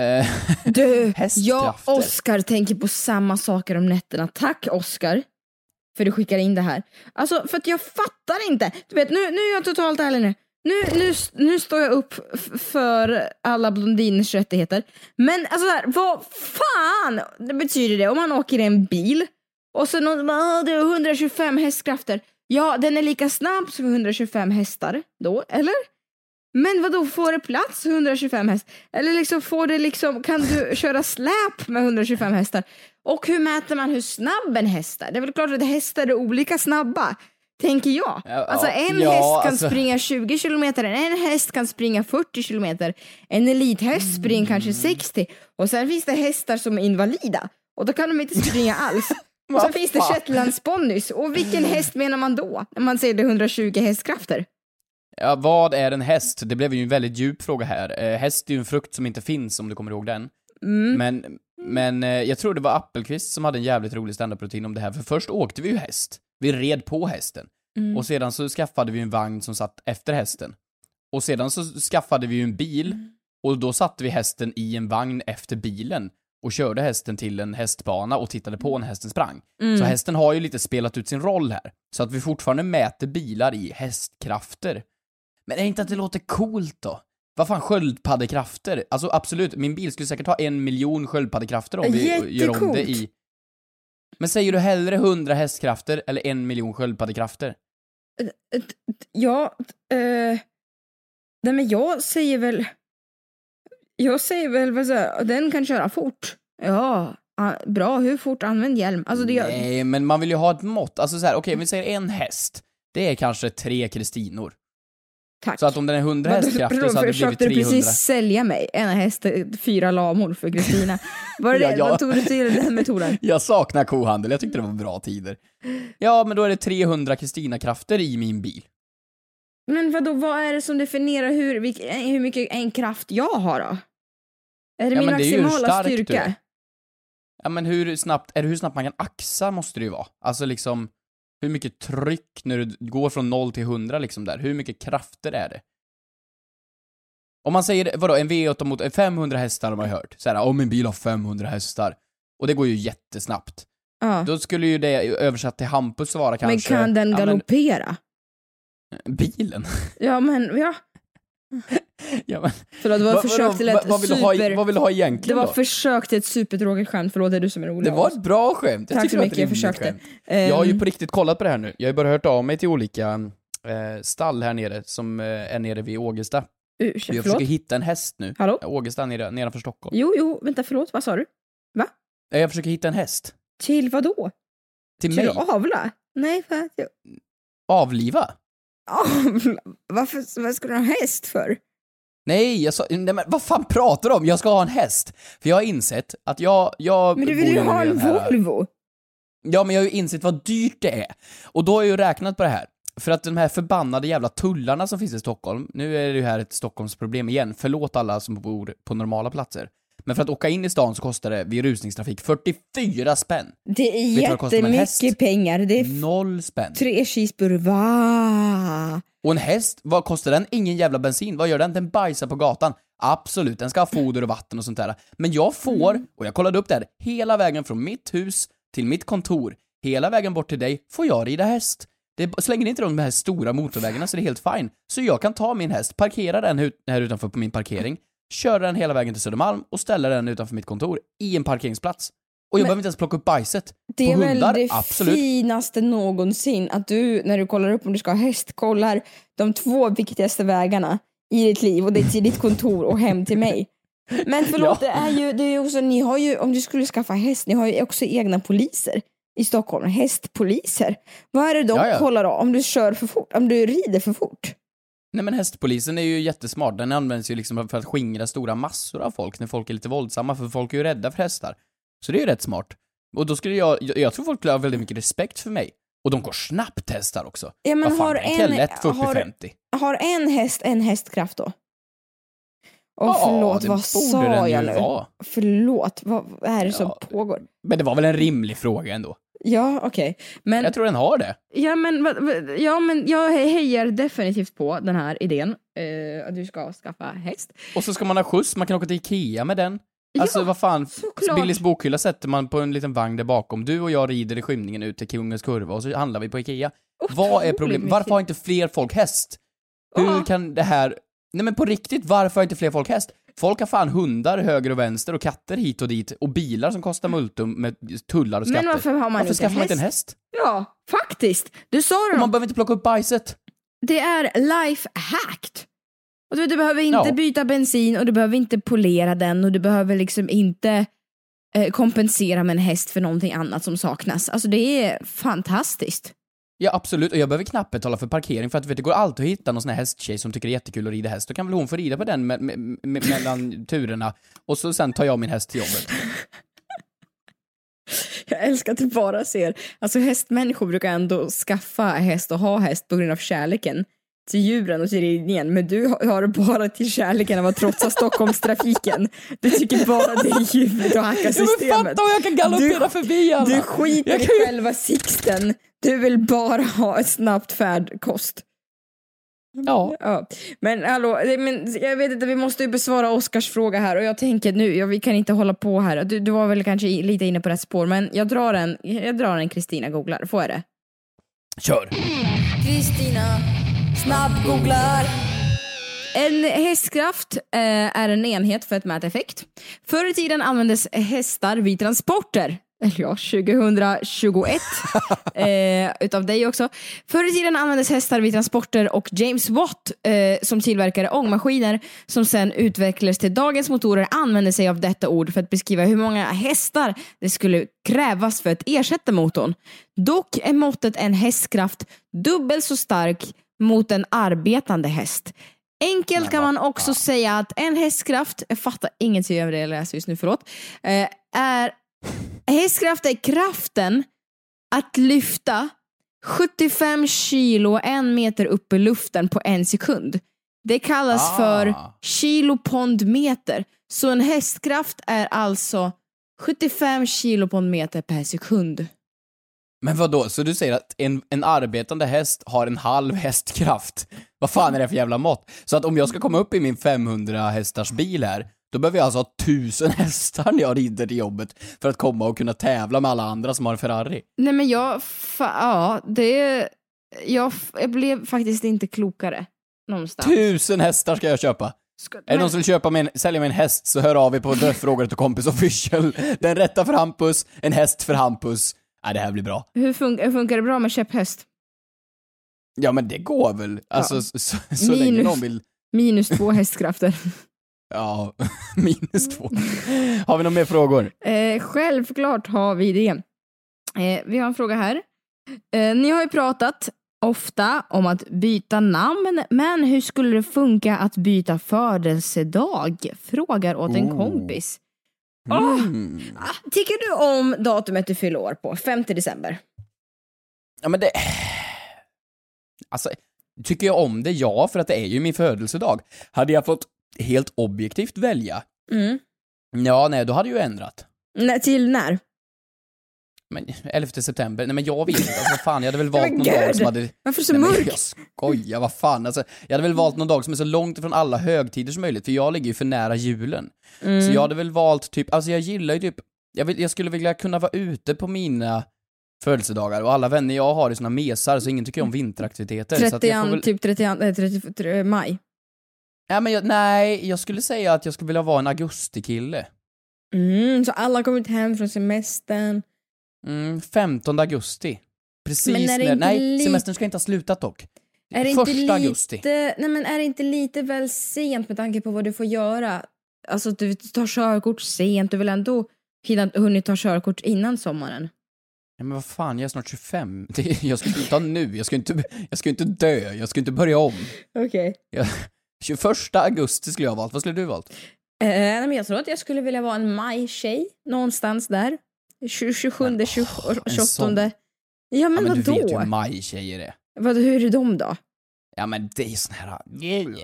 [SPEAKER 1] Eh,
[SPEAKER 2] du, jag. Oskar tänker på samma saker om nätterna. Tack Oskar för du skickar in det här. Alltså för att jag fattar inte. Du vet nu, nu är jag totalt ärlig nu. Nu, nu, nu står jag upp för alla blondiners rättigheter. Men alltså där, vad fan det betyder det om man åker i en bil och så någon bara, "Ah, det är 125 hästkrafter. Ja, den är lika snabb som 125 hästar då, eller? Men vad då får det plats 125 hästar? Eller liksom får det liksom, kan du köra släp med 125 hästar? Och hur mäter man hur snabb en häst är? Det är väl klart att hästar är olika snabba, tänker jag.
[SPEAKER 1] Ja,
[SPEAKER 2] alltså en
[SPEAKER 1] ja,
[SPEAKER 2] häst kan
[SPEAKER 1] alltså-
[SPEAKER 2] springa 20 kilometer, en häst kan springa 40 kilometer, en elithäst springer kanske
[SPEAKER 1] Mm.
[SPEAKER 2] 60 och sen finns det hästar som är invalida och då kan de inte springa alls. Och så finns det shetlandsponnys och vilken häst menar man då? När man säger det är 120 hästkrafter?
[SPEAKER 1] Ja, vad är en häst? Det blev ju en väldigt djup fråga här. Eh, häst är ju en frukt som inte finns, om du kommer ihåg den.
[SPEAKER 2] Mm.
[SPEAKER 1] Men, men eh, jag tror det var Appelqvist som hade en jävligt rolig standup-rutin om det här, för först åkte vi ju häst. Vi red på hästen.
[SPEAKER 2] Mm.
[SPEAKER 1] Och sedan så skaffade vi en vagn som satt efter hästen. Och sedan så skaffade vi ju en bil,
[SPEAKER 2] Mm.
[SPEAKER 1] och då satte vi hästen i en vagn efter bilen. Och körde hästen till en hästbana och tittade på när hästen sprang.
[SPEAKER 2] Mm.
[SPEAKER 1] Så hästen har ju lite spelat ut sin roll här. Så att vi fortfarande mäter bilar i hästkrafter. Men är inte att det låter coolt då? Vad fan, sköldpaddekrafter? Alltså absolut, min bil skulle säkert ha en miljon sköldpaddekrafter om vi gör om det i... Men säger du hellre 100 hästkrafter eller en miljon sköldpaddekrafter?
[SPEAKER 2] Ja, eh, nej men jag säger väl, jag säger väl vad här, den kan köra fort. Ja, bra, hur fort, använd hjälm. Alltså det gör,
[SPEAKER 1] Nej, men man vill ju ha ett mått. Alltså så här, okej, vi säger en häst. Det är kanske tre Kristinor.
[SPEAKER 2] tack.
[SPEAKER 1] Så att om den är 100
[SPEAKER 2] Vadå,
[SPEAKER 1] hästkrafter så hade det blivit
[SPEAKER 2] försökte du
[SPEAKER 1] 300.
[SPEAKER 2] precis sälja mig? En häst, fyra lamor för Kristina. Var det
[SPEAKER 1] Ja,
[SPEAKER 2] det?
[SPEAKER 1] ja.
[SPEAKER 2] Vad tog du till den metoden?
[SPEAKER 1] Jag saknar kohandel, jag tyckte det var bra tider. Ja, men då är det 300 Kristina-krafter i min bil.
[SPEAKER 2] Men vadå, vad är det som definierar hur, hur mycket en kraft jag har då? Är det
[SPEAKER 1] Ja,
[SPEAKER 2] min
[SPEAKER 1] men det är
[SPEAKER 2] maximala
[SPEAKER 1] stark du
[SPEAKER 2] styrka?
[SPEAKER 1] är. Ja, men hur snabbt, är det hur snabbt man kan axa måste det ju vara. Alltså liksom, hur mycket tryck när du går från 0 till 100 liksom där, hur mycket krafter är det? Om man säger, vadå, en V8 mot en 500 hästar har man ju hört. Såhär, om min bil har 500 hästar. Och det går ju jättesnabbt.
[SPEAKER 2] Ja.
[SPEAKER 1] Då skulle ju det översatt till Hampus vara
[SPEAKER 2] Men
[SPEAKER 1] kanske...
[SPEAKER 2] kan den
[SPEAKER 1] ja, men,
[SPEAKER 2] galoppera?
[SPEAKER 1] bilen?
[SPEAKER 2] Ja men, ja.
[SPEAKER 1] ja, men,
[SPEAKER 2] Förlåt, det var ett försök till ett
[SPEAKER 1] vill du ha,
[SPEAKER 2] super...
[SPEAKER 1] vad vill du ha
[SPEAKER 2] Det
[SPEAKER 1] egentligen
[SPEAKER 2] var
[SPEAKER 1] då?
[SPEAKER 2] försök till ett supertråkigt skämt, förlåt det är du som är rolig
[SPEAKER 1] Det var ett bra skämt. Jag
[SPEAKER 2] Tack så
[SPEAKER 1] det ett
[SPEAKER 2] mycket, jag försökte.
[SPEAKER 1] skämt. Jag har ju
[SPEAKER 2] Ehm,
[SPEAKER 1] på riktigt kollat på det här nu. Jag har ju bara hört av mig till olika eh, stall här nere som eh, är nere vid Ågesta.
[SPEAKER 2] ursäkta,
[SPEAKER 1] Jag försöker hitta en häst nu.
[SPEAKER 2] Hallå?
[SPEAKER 1] Ågesta nere, nedanför Stockholm.
[SPEAKER 2] Jo, jo, vänta, förlåt, vad sa du?
[SPEAKER 1] Eh, Jag försöker hitta en häst.
[SPEAKER 2] Till vad då?
[SPEAKER 1] Till
[SPEAKER 2] Till
[SPEAKER 1] mig.
[SPEAKER 2] att avla? Nej, för att jag...
[SPEAKER 1] Avliva?
[SPEAKER 2] Avla? Varför, vad ska du ha häst för?
[SPEAKER 1] Nej, jag sa, nej men vad fan pratar du om? Jag ska ha en häst. För jag har insett att jag, jag
[SPEAKER 2] Men du vill ju ha en Volvo.
[SPEAKER 1] Ja, men jag har ju insett vad dyrt det är. Och då har jag ju räknat på det här. För att de här förbannade jävla tullarna som finns i Stockholm, nu är det ju här ett Stockholmsproblem igen, förlåt alla som bor på normala platser. Men för att åka in i stan så kostar det vid rusningstrafik 44 spänn.
[SPEAKER 2] Det är
[SPEAKER 1] det
[SPEAKER 2] jättemycket pengar. Det är
[SPEAKER 1] Noll spänn.
[SPEAKER 2] tre cheeseburgare. Va?
[SPEAKER 1] Och en häst, vad kostar den? Ingen jävla bensin. Vad gör den? Den bajsar på gatan. Absolut, den ska ha foder och vatten och sånt där. Men jag får,
[SPEAKER 2] Mm.
[SPEAKER 1] och jag kollade upp det här, hela vägen från mitt hus till mitt kontor, hela vägen bort till dig, får jag rida häst. Det slänger inte de här stora motorvägarna så det är helt fine. Så jag kan ta min häst, parkera den här utanför på min parkering, köra den hela vägen till Södermalm och ställa den utanför mitt kontor i en parkeringsplats. Och jag behöver inte ens plocka upp bajset.
[SPEAKER 2] Det är väl det
[SPEAKER 1] absolut.
[SPEAKER 2] finaste någonsin att du, när du kollar upp om du ska ha häst, kollar de två viktigaste vägarna i ditt liv och det är till ditt kontor och hem till mig. Men förlåt,
[SPEAKER 1] Ja.
[SPEAKER 2] det är ju, det är ju också, ni har ju, om du skulle skaffa häst, ni har ju också egna poliser. i Stockholm, hästpoliser. Vad är det de
[SPEAKER 1] Ja, ja.
[SPEAKER 2] kollar då? Om du kör för fort, om du rider för fort?
[SPEAKER 1] Nej men hästpolisen är ju jättesmart, den används ju liksom för att skingra stora massor av folk när folk är lite våldsamma, för folk är ju rädda för hästar. Så det är ju rätt smart. Och då skulle jag, jag, jag tror folk skulle ha väldigt mycket respekt för mig. Och de går snabbt hästar också.
[SPEAKER 2] Ja, men
[SPEAKER 1] Vad fan,
[SPEAKER 2] har en-
[SPEAKER 1] lätt
[SPEAKER 2] har-
[SPEAKER 1] 40-50.
[SPEAKER 2] Har en häst en hästkraft då? Åh
[SPEAKER 1] Ja,
[SPEAKER 2] förlåt, vad sa jag nu?
[SPEAKER 1] vara.
[SPEAKER 2] Förlåt, vad är det som pågår?
[SPEAKER 1] Men det var väl en rimlig fråga ändå?
[SPEAKER 2] Ja, okej. Men,
[SPEAKER 1] Jag tror den har det.
[SPEAKER 2] ja, men, ja, men jag hejar definitivt på den här idén. Eh, att du ska skaffa häst.
[SPEAKER 1] Och så ska man ha skjuts, man kan åka till Ikea med den. Alltså vad fan,
[SPEAKER 2] såklart.
[SPEAKER 1] Billys bokhylla sätter man på en liten vagn där bakom. Du och jag rider i skymningen ut till Kungens Kurva och så handlar vi på Ikea. vad är problemet? Varför har inte fler folk häst? Hur kan det här... Nej men på riktigt, varför har inte fler folk häst? Folk har fan hundar höger och vänster och katter hit och dit och bilar som kostar multum med tullar och
[SPEAKER 2] Men
[SPEAKER 1] skatter.
[SPEAKER 2] varför har man
[SPEAKER 1] varför
[SPEAKER 2] inte
[SPEAKER 1] skaffar man inte en
[SPEAKER 2] häst?
[SPEAKER 1] häst?
[SPEAKER 2] Ja, faktiskt. Du sa det.
[SPEAKER 1] Och man behöver inte plocka upp bajset.
[SPEAKER 2] Det är life hacked. Och du, du behöver inte
[SPEAKER 1] Ja.
[SPEAKER 2] byta bensin och du behöver inte polera den och du behöver liksom inte eh, kompensera med en häst för någonting annat som saknas. Alltså det är fantastiskt.
[SPEAKER 1] Ja absolut, och jag behöver knappt betala för parkering för att vet, det går alltid att hitta någon sån här hästtjej som tycker det är jättekul att rida häst. Då kan väl hon få rida på den med, med, med, mellan turerna och så sen tar jag min häst till jobbet.
[SPEAKER 2] Jag älskar att du bara ser, alltså hästmänniskor brukar ändå skaffa häst och ha häst på grund av kärleken till djuren och till ridningen, men du har det bara till kärleken av att trotsa Stockholmstrafiken. Du tycker bara det är djuret och hacka systemet.
[SPEAKER 1] fatta vad jag kan galoppera förbi alla.
[SPEAKER 2] Du skiter
[SPEAKER 1] Jag
[SPEAKER 2] i
[SPEAKER 1] kan ju-
[SPEAKER 2] själva sikten. Du vill bara ha ett snabbt färdkost.
[SPEAKER 1] Ja.
[SPEAKER 2] ja. Men hallå, men jag vet inte, vi måste ju besvara Oskars fråga här och jag tänker nu, ja, vi kan inte hålla på här. Du, du var väl kanske lite inne på rätt spår, men jag drar en, jag drar en Kristina googlar, får jag det?
[SPEAKER 1] Kör!
[SPEAKER 2] Kristina snabbgooglar. En hästkraft eh, är en enhet för att mäta effekt. Förr i tiden användes hästar vid transporter. Eller ja, 2021. eh, utav dig också. Förr i tiden användes hästar vid transporter och James Watt eh, som tillverkade ångmaskiner som sen utvecklades till dagens motorer använde sig av detta ord för att beskriva hur många hästar det skulle krävas för att ersätta motorn. Dock är måttet en hästkraft dubbelt så stark mot en arbetande häst. Enkelt kan man också säga att en hästkraft, jag fattar ingenting av det jag läser just nu, förlåt, eh, är hästkraft är kraften att lyfta 75 kilo en meter upp i luften på en sekund. Det kallas
[SPEAKER 1] Ah.
[SPEAKER 2] för kilopondmeter. Så en hästkraft är alltså 75 kilopondmeter per sekund.
[SPEAKER 1] Men vad då? så du säger att en, en arbetande häst har en halv hästkraft? Vad fan är det för jävla mått? Så att om jag ska komma upp i min 500 hästars bil här, då behöver jag alltså ha tusen hästar när jag rider till jobbet för att komma och kunna tävla med alla andra som har en Ferrari.
[SPEAKER 2] Nej men jag, ja det, jag, jag blev faktiskt inte klokare någonstans.
[SPEAKER 1] Tusen hästar ska jag köpa!
[SPEAKER 2] Ska-
[SPEAKER 1] Är det
[SPEAKER 2] men-
[SPEAKER 1] någon som vill köpa mig en, sälja mig en häst så hör av er på Dödsfrågor till kompis official. Den rätta för Hampus, en häst för Hampus. Nej, det här blir bra.
[SPEAKER 2] Hur fun- funkar det bra med käpphäst?
[SPEAKER 1] Ja men det går väl? Alltså
[SPEAKER 2] Ja.
[SPEAKER 1] så, så, så länge
[SPEAKER 2] Minus.
[SPEAKER 1] någon vill...
[SPEAKER 2] Minus två hästkrafter.
[SPEAKER 1] Ja, minus två. Har vi några mer frågor?
[SPEAKER 2] Eh, självklart har vi det. Eh, vi har en fråga här. Eh, ni har ju pratat ofta om att byta namn, men hur skulle det funka att byta födelsedag? Frågar åt en
[SPEAKER 1] Oh.
[SPEAKER 2] kompis. Åh,
[SPEAKER 1] Mm.
[SPEAKER 2] ah, tycker du om datumet du fyller år på? 5 december.
[SPEAKER 1] Ja men det... Alltså, tycker jag om det? Ja, för att det är ju min födelsedag. Hade jag fått helt objektivt välja?
[SPEAKER 2] Mm.
[SPEAKER 1] Ja, nej, då hade jag ju ändrat.
[SPEAKER 2] Nej, till när?
[SPEAKER 1] Men 11 september, nej men jag vet inte, alltså, vad fan, jag hade väl valt
[SPEAKER 2] Men
[SPEAKER 1] någon dag som hade...
[SPEAKER 2] Varför så
[SPEAKER 1] Nej, men
[SPEAKER 2] mörk?
[SPEAKER 1] Jag skojar, vad fan alltså. Jag hade väl valt någon dag som är så långt ifrån alla högtider som möjligt, för jag ligger ju för nära julen.
[SPEAKER 2] Mm.
[SPEAKER 1] Så jag hade väl valt typ, alltså jag gillar ju typ, jag, vill, jag skulle vilja kunna vara ute på mina födelsedagar och alla vänner jag har i såna mesar så ingen tycker om vinteraktiviteter. så att
[SPEAKER 2] 30,
[SPEAKER 1] jag får väl,
[SPEAKER 2] typ 30, eh, 30, 30 maj.
[SPEAKER 1] Nej, men jag, nej, jag skulle säga att jag skulle vilja vara en augustikille.
[SPEAKER 2] Mm, så alla har kommit hem från semestern.
[SPEAKER 1] Mm, 15 augusti. Precis
[SPEAKER 2] Men är det
[SPEAKER 1] när,
[SPEAKER 2] inte
[SPEAKER 1] nej, semestern ska inte ha slutat dock.
[SPEAKER 2] Är det
[SPEAKER 1] Första
[SPEAKER 2] inte lite,
[SPEAKER 1] augusti.
[SPEAKER 2] Nej men är det inte lite väl sent med tanke på vad du får göra? Alltså du tar körkort sent, du vill ändå hinna hunnit ta körkort innan sommaren.
[SPEAKER 1] Ja, men vad fan, jag är snart 25. Det, jag ska inte ta nu, jag ska inte, jag ska inte dö, jag ska inte börja om.
[SPEAKER 2] Okej.
[SPEAKER 1] Jag, 21 augusti skulle jag ha valt, vad skulle du ha valt?
[SPEAKER 2] Eh, men jag tror att jag skulle vilja vara en maj-tjej, någonstans där. 20, 27, 20,
[SPEAKER 1] en
[SPEAKER 2] 28.
[SPEAKER 1] sån.
[SPEAKER 2] Ja men,
[SPEAKER 1] Ja, men du
[SPEAKER 2] vadå?
[SPEAKER 1] vet ju hur majtjejer är.
[SPEAKER 2] Vad, hur är de då?
[SPEAKER 1] Ja men det är ju sån här,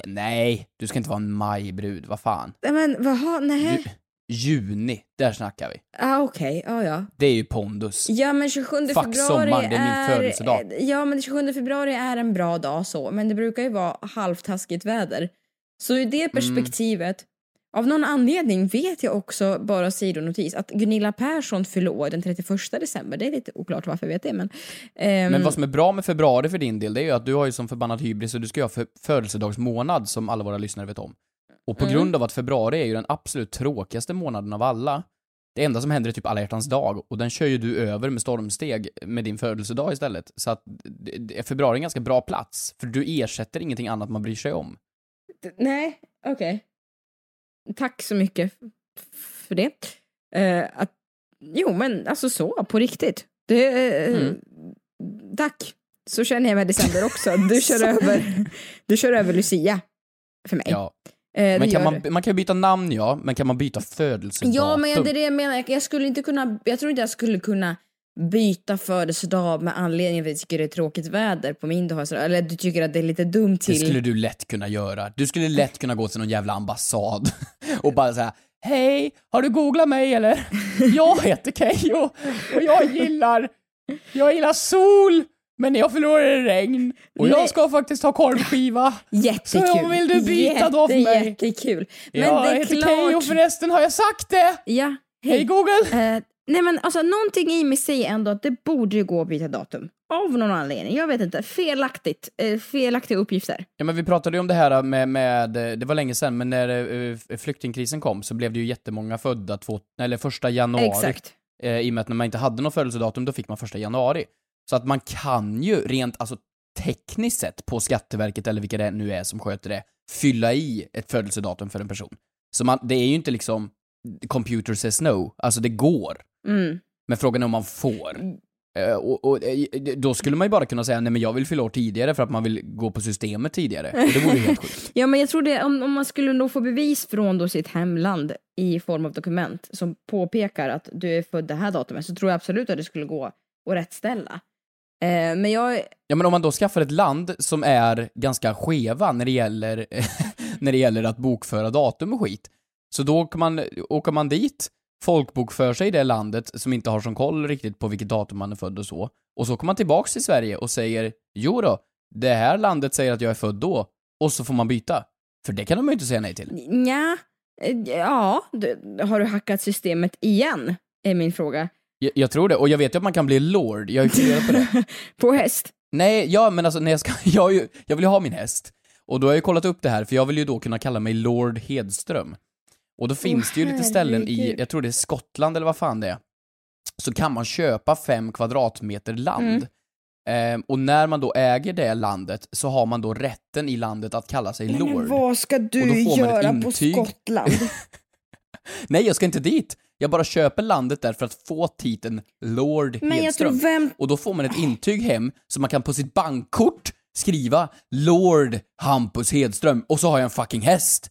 [SPEAKER 1] nej, du ska inte vara en majbrud, vad fan.
[SPEAKER 2] Men vadå, nej.
[SPEAKER 1] Ju, juni, där snackar vi.
[SPEAKER 2] Ah, Okej, ja ja.
[SPEAKER 1] Det är ju pondus.
[SPEAKER 2] Ja men 27
[SPEAKER 1] Fuck
[SPEAKER 2] februari
[SPEAKER 1] sommaren, det är min födelsedag.
[SPEAKER 2] Ja men 27 februari är en bra dag så, men det brukar ju vara halvtaskigt väder. Så i
[SPEAKER 1] Mm.
[SPEAKER 2] det perspektivet, av någon anledning vet jag också, bara sidonotis, att Gunilla Persson fyller år den 31 december. Det är lite oklart varför jag vet det men... ehm,
[SPEAKER 1] Men vad som är bra med februari för din del, det är ju att du har ju som förbannad hybris och du ska ju ha för födelsedagsmånad som alla våra lyssnare vet om. Och på
[SPEAKER 2] Mm.
[SPEAKER 1] grund av att februari är ju den absolut tråkigaste månaden av alla, det enda som händer är typ alla hjärtans dag och den kör ju du över med stormsteg med din födelsedag istället. Så att februari är en ganska bra plats, för du ersätter ingenting annat man bryr sig om.
[SPEAKER 2] Nej, okej. Tack så mycket för det. Eh, att, jo men alltså så, på riktigt. Det, eh,
[SPEAKER 1] Mm.
[SPEAKER 2] Tack. Så känner jag med december också. Du kör över, du kör över Lucia. För mig.
[SPEAKER 1] Ja.
[SPEAKER 2] Eh, det
[SPEAKER 1] Men kan man, man kan byta namn ja, men kan man byta födelsedatum?
[SPEAKER 2] Ja, men det är det jag menar. Jag skulle inte kunna, jag tror inte jag skulle kunna byta födelsedag med anledning att jag tycker det är tråkigt väder på min dag. Eller du tycker att det är lite dumt
[SPEAKER 1] Det
[SPEAKER 2] till...
[SPEAKER 1] skulle du lätt kunna göra. Du skulle lätt kunna gå till någon jävla ambassad och bara säga Hej, har du googlat mig eller? Jag heter Keyyo och jag gillar, jag gillar sol, men jag förlorar i regn och
[SPEAKER 2] Nej.
[SPEAKER 1] jag ska faktiskt ha korvskiva.
[SPEAKER 2] Jättekul.
[SPEAKER 1] Så vill du byta då för mig?
[SPEAKER 2] Jättekul. Men
[SPEAKER 1] jag
[SPEAKER 2] det är
[SPEAKER 1] heter
[SPEAKER 2] klart...
[SPEAKER 1] Keyyo förresten, har jag sagt det?
[SPEAKER 2] Ja.
[SPEAKER 1] Hej Google!
[SPEAKER 2] Eh, nej men alltså någonting i mig säger ändå att det borde ju gå att byta datum. Av någon anledning. Jag vet inte. Felaktigt. Eh, felaktiga uppgifter.
[SPEAKER 1] Ja men vi pratade ju om det här med, med det var länge sedan, men när eh, flyktingkrisen kom så blev det ju jättemånga födda två, eller första januari.
[SPEAKER 2] Exakt.
[SPEAKER 1] Eh, I och med att när man inte hade något födelsedatum, då fick man första januari. Så att man kan ju rent, alltså tekniskt sett på Skatteverket eller vilka det nu är som sköter det, fylla i ett födelsedatum för en person. Så man, det är ju inte liksom computer says no, alltså det går.
[SPEAKER 2] Mm.
[SPEAKER 1] Men frågan är om man får. Eh, och, och, eh, då skulle man ju bara kunna säga nej men jag vill fylla år tidigare för att man vill gå på systemet tidigare. Och det vore ju helt sjukt.
[SPEAKER 2] Ja men jag tror det, om, om man skulle nog få bevis från då sitt hemland i form av dokument som påpekar att du är född det här datumet så tror jag absolut att det skulle gå att rättställa. Eh, men jag,
[SPEAKER 1] Ja men om man då skaffar ett land som är ganska skeva när det gäller, när det gäller att bokföra datum och skit. Så då åker man, åker man dit, folkbokför sig i det landet som inte har som koll riktigt på vilket datum man är född och så. Och så kommer man tillbaks till Sverige och säger jo då, det här landet säger att jag är född då. Och så får man byta. För det kan de ju inte säga nej till.
[SPEAKER 2] Nja, eh, ja, har du hackat systemet igen? Är min fråga.
[SPEAKER 1] Jag, jag tror det, och jag vet ju att man kan bli lord, jag har ju funderat på det.
[SPEAKER 2] På häst?
[SPEAKER 1] Nej, ja men alltså när jag ska, jag, ju, jag vill ju ha min häst. Och då har jag ju kollat upp det här, för jag vill ju då kunna kalla mig Lord Hedström. Och då finns det ju lite ställen i, jag tror det är Skottland eller vad fan det är, så kan man köpa fem kvadratmeter land. Ehm, och när man då äger det landet så har man då rätten i landet att kalla sig Lord.
[SPEAKER 2] Men vad ska du
[SPEAKER 1] får man ett
[SPEAKER 2] göra på. Skottland?
[SPEAKER 1] Nej, jag ska inte dit. Jag bara köper landet där för att få titeln Lord
[SPEAKER 2] Men
[SPEAKER 1] Hedström.
[SPEAKER 2] vem...
[SPEAKER 1] Och då får man ett intyg hem så man kan på sitt bankkort skriva Lord Hampus Hedström och så har jag en fucking häst.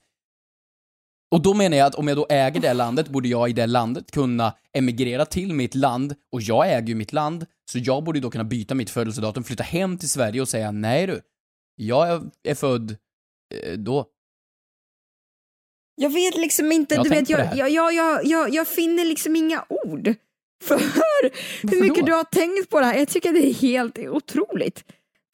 [SPEAKER 1] Och då menar jag att om jag då äger det landet borde jag i det landet kunna emigrera till mitt land och jag äger ju mitt land så jag borde då kunna byta mitt födelsedatum, flytta hem till Sverige och säga nej du, jag är, är född eh, då.
[SPEAKER 2] Jag vet liksom inte,
[SPEAKER 1] Jag
[SPEAKER 2] du vet, jag, jag, jag, jag, jag, finner liksom inga ord för hur mycket
[SPEAKER 1] då?
[SPEAKER 2] du har tänkt på det här. Jag tycker det är helt otroligt.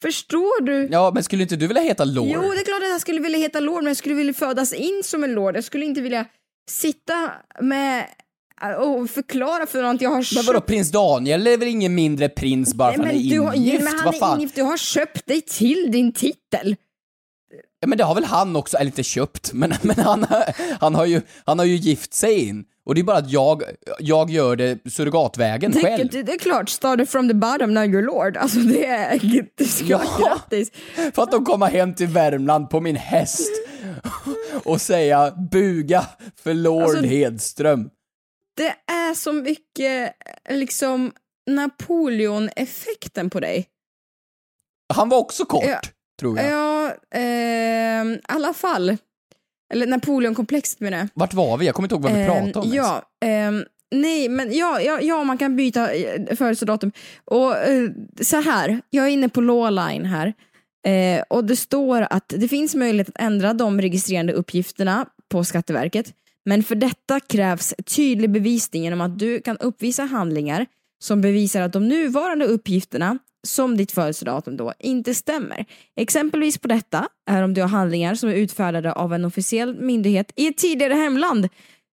[SPEAKER 2] Förstår du?
[SPEAKER 1] Ja, men skulle inte du vilja heta Lord?
[SPEAKER 2] Jo, det är klart att jag skulle vilja heta lord, men jag skulle vilja födas in som en lord. Jag skulle inte vilja sitta med och förklara för någon att jag har
[SPEAKER 1] Men
[SPEAKER 2] köpt...
[SPEAKER 1] vadå, prins Daniel är väl ingen mindre prins bara för att han är ingift?
[SPEAKER 2] men han är ingift, du har köpt dig till din titel.
[SPEAKER 1] Ja, men det har väl han också, eller inte köpt, men, men han, han, har ju, han har ju gift sig in. Och det är bara att jag, jag gör det surrogatvägen
[SPEAKER 2] Det,
[SPEAKER 1] själv.
[SPEAKER 2] det, det är klart, started from the bottom, now you're lord. Alltså det är... Det ska
[SPEAKER 1] Ja.
[SPEAKER 2] grattis.
[SPEAKER 1] För att de kommer hem till Värmland på min häst och säga buga för Lord
[SPEAKER 2] Alltså-
[SPEAKER 1] Hedström.
[SPEAKER 2] Det är så mycket liksom Napoleon-effekten på dig?
[SPEAKER 1] Han var också kort,
[SPEAKER 2] Ja.
[SPEAKER 1] Tror jag.
[SPEAKER 2] Ja, ehm, i alla fall. Eller Napoleon-komplexet menar jag.
[SPEAKER 1] Vart var vi? Jag kommer inte ihåg vad vi
[SPEAKER 2] Ehm,
[SPEAKER 1] pratade om ens.
[SPEAKER 2] Ja, ehm, nej men ja, ja, ja, man kan byta eh, födelsedatum. Och eh, så här, jag är inne på Lawline här. Eh, och det står att det finns möjlighet att ändra de registrerande uppgifterna på Skatteverket. Men för detta krävs tydlig bevisning genom att du kan uppvisa handlingar som bevisar att de nuvarande uppgifterna, som ditt födelsedatum då, inte stämmer. Exempelvis på detta är om du har handlingar som är utfärdade av en officiell myndighet i ett tidigare hemland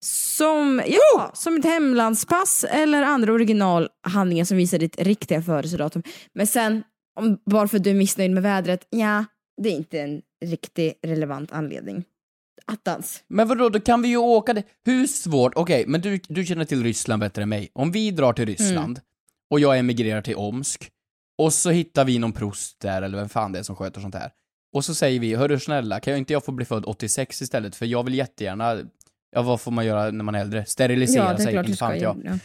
[SPEAKER 2] som, ja, som ett hemlandspass eller andra originalhandlingar som visar ditt riktiga födelsedatum. Men sen, om, bara för att du är missnöjd med vädret, ja, det är inte en riktigt relevant anledning. Attans.
[SPEAKER 1] Men vadå, då kan vi ju åka det. Hur svårt? Okej, men du, du känner till Ryssland bättre än mig. Om vi drar till Ryssland och jag emigrerar till Omsk och så hittar vi någon prost där, eller vem fan det är som sköter sånt här. Och så säger vi, hörru snälla, kan jag inte jag få bli född 86 istället? För jag vill jättegärna, ja vad får man göra när man är äldre? Sterilisera
[SPEAKER 2] Ja,
[SPEAKER 1] sig, inte fan jag.
[SPEAKER 2] Ja.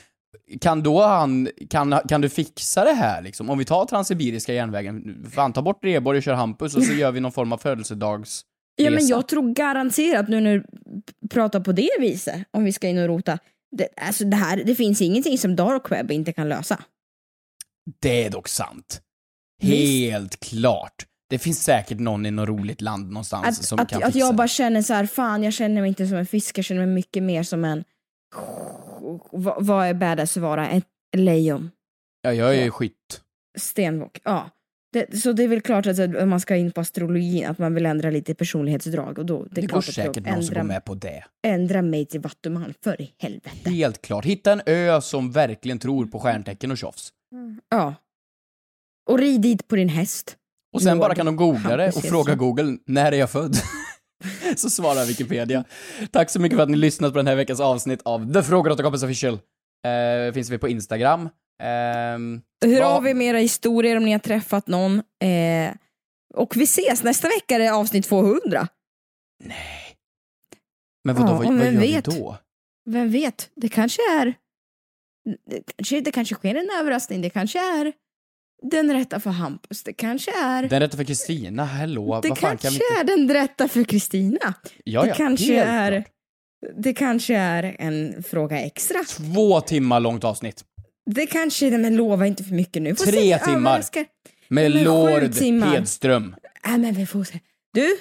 [SPEAKER 1] Kan då han, kan, kan du fixa det här liksom? Om vi tar Transsibiriska järnvägen, fan ta bort Rheborg och kör Hampus och så gör vi någon form av födelsedags...
[SPEAKER 2] Ja men jag tror garanterat nu när du pratar på det viset, om vi ska in och rota, det, alltså det här, det finns ingenting som dark web inte kan lösa.
[SPEAKER 1] Det är dock sant.
[SPEAKER 2] Visst.
[SPEAKER 1] Helt klart. Det finns säkert någon i något roligt land någonstans
[SPEAKER 2] Att,
[SPEAKER 1] som
[SPEAKER 2] att,
[SPEAKER 1] kan
[SPEAKER 2] att
[SPEAKER 1] fixa
[SPEAKER 2] jag bara känner så här, fan jag känner mig inte som en fisk, jag känner mig mycket mer som en, vad, är badass att vara? Ett lejon?
[SPEAKER 1] Ja, jag är skytt.
[SPEAKER 2] Stenbock? Ja. Det, så det är väl klart att att man ska in på astrologin, att man vill ändra lite personlighetsdrag och då, det
[SPEAKER 1] Det, går säkert någon som går
[SPEAKER 2] ändra,
[SPEAKER 1] med på det.
[SPEAKER 2] ändra mig till vattuman, för i helvete.
[SPEAKER 1] Helt klart. Hitta en ö som verkligen tror på stjärntecken och tjofs.
[SPEAKER 2] Ja. Och rid dit på din häst.
[SPEAKER 1] Och sen
[SPEAKER 2] Lord
[SPEAKER 1] bara kan de googla det och fråga Google, när är jag född? så svarar Wikipedia. Tack så mycket för att ni lyssnat på den här veckans avsnitt av The Frågor åt Kompis Official. Eh, finns vi på Instagram.
[SPEAKER 2] Hör
[SPEAKER 1] vad-
[SPEAKER 2] av er med era historier om ni har träffat någon. Eh, och vi ses, nästa vecka är det avsnitt 200.
[SPEAKER 1] Men vadå,
[SPEAKER 2] Ja,
[SPEAKER 1] vad, vad gör
[SPEAKER 2] vet?
[SPEAKER 1] vi då?
[SPEAKER 2] Vem vet, det kanske är... Det kanske, det kanske sker en överraskning, det kanske är den rätta för Hampus, det kanske är...
[SPEAKER 1] Den rätta för Kristina, hallå,
[SPEAKER 2] det
[SPEAKER 1] vad fan
[SPEAKER 2] kanske
[SPEAKER 1] kan vi inte...
[SPEAKER 2] är den rätta för Kristina.
[SPEAKER 1] Ja,
[SPEAKER 2] det
[SPEAKER 1] ja,
[SPEAKER 2] kanske är...
[SPEAKER 1] klart.
[SPEAKER 2] Det kanske är en fråga extra.
[SPEAKER 1] Två timmar långt avsnitt.
[SPEAKER 2] Det kanske är, men lova inte för mycket nu. Får
[SPEAKER 1] Tre
[SPEAKER 2] se,
[SPEAKER 1] timmar.
[SPEAKER 2] överraskar.
[SPEAKER 1] Med
[SPEAKER 2] Men
[SPEAKER 1] Lord
[SPEAKER 2] timmar.
[SPEAKER 1] Hedström.
[SPEAKER 2] Nej men vi får se. Du,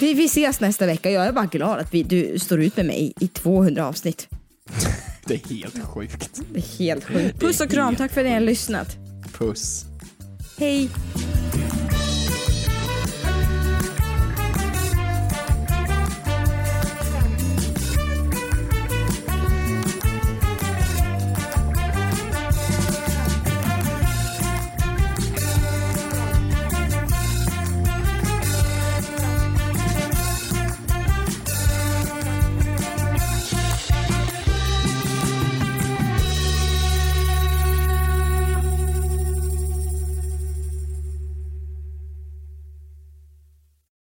[SPEAKER 2] vi, vi ses nästa vecka. Jag är bara glad att vi, du står ut med mig i 200 avsnitt.
[SPEAKER 1] Det är helt sjukt.
[SPEAKER 2] Det är helt sjukt. Puss och kram, tack för att ni har lyssnat.
[SPEAKER 1] Puss.
[SPEAKER 2] Hej!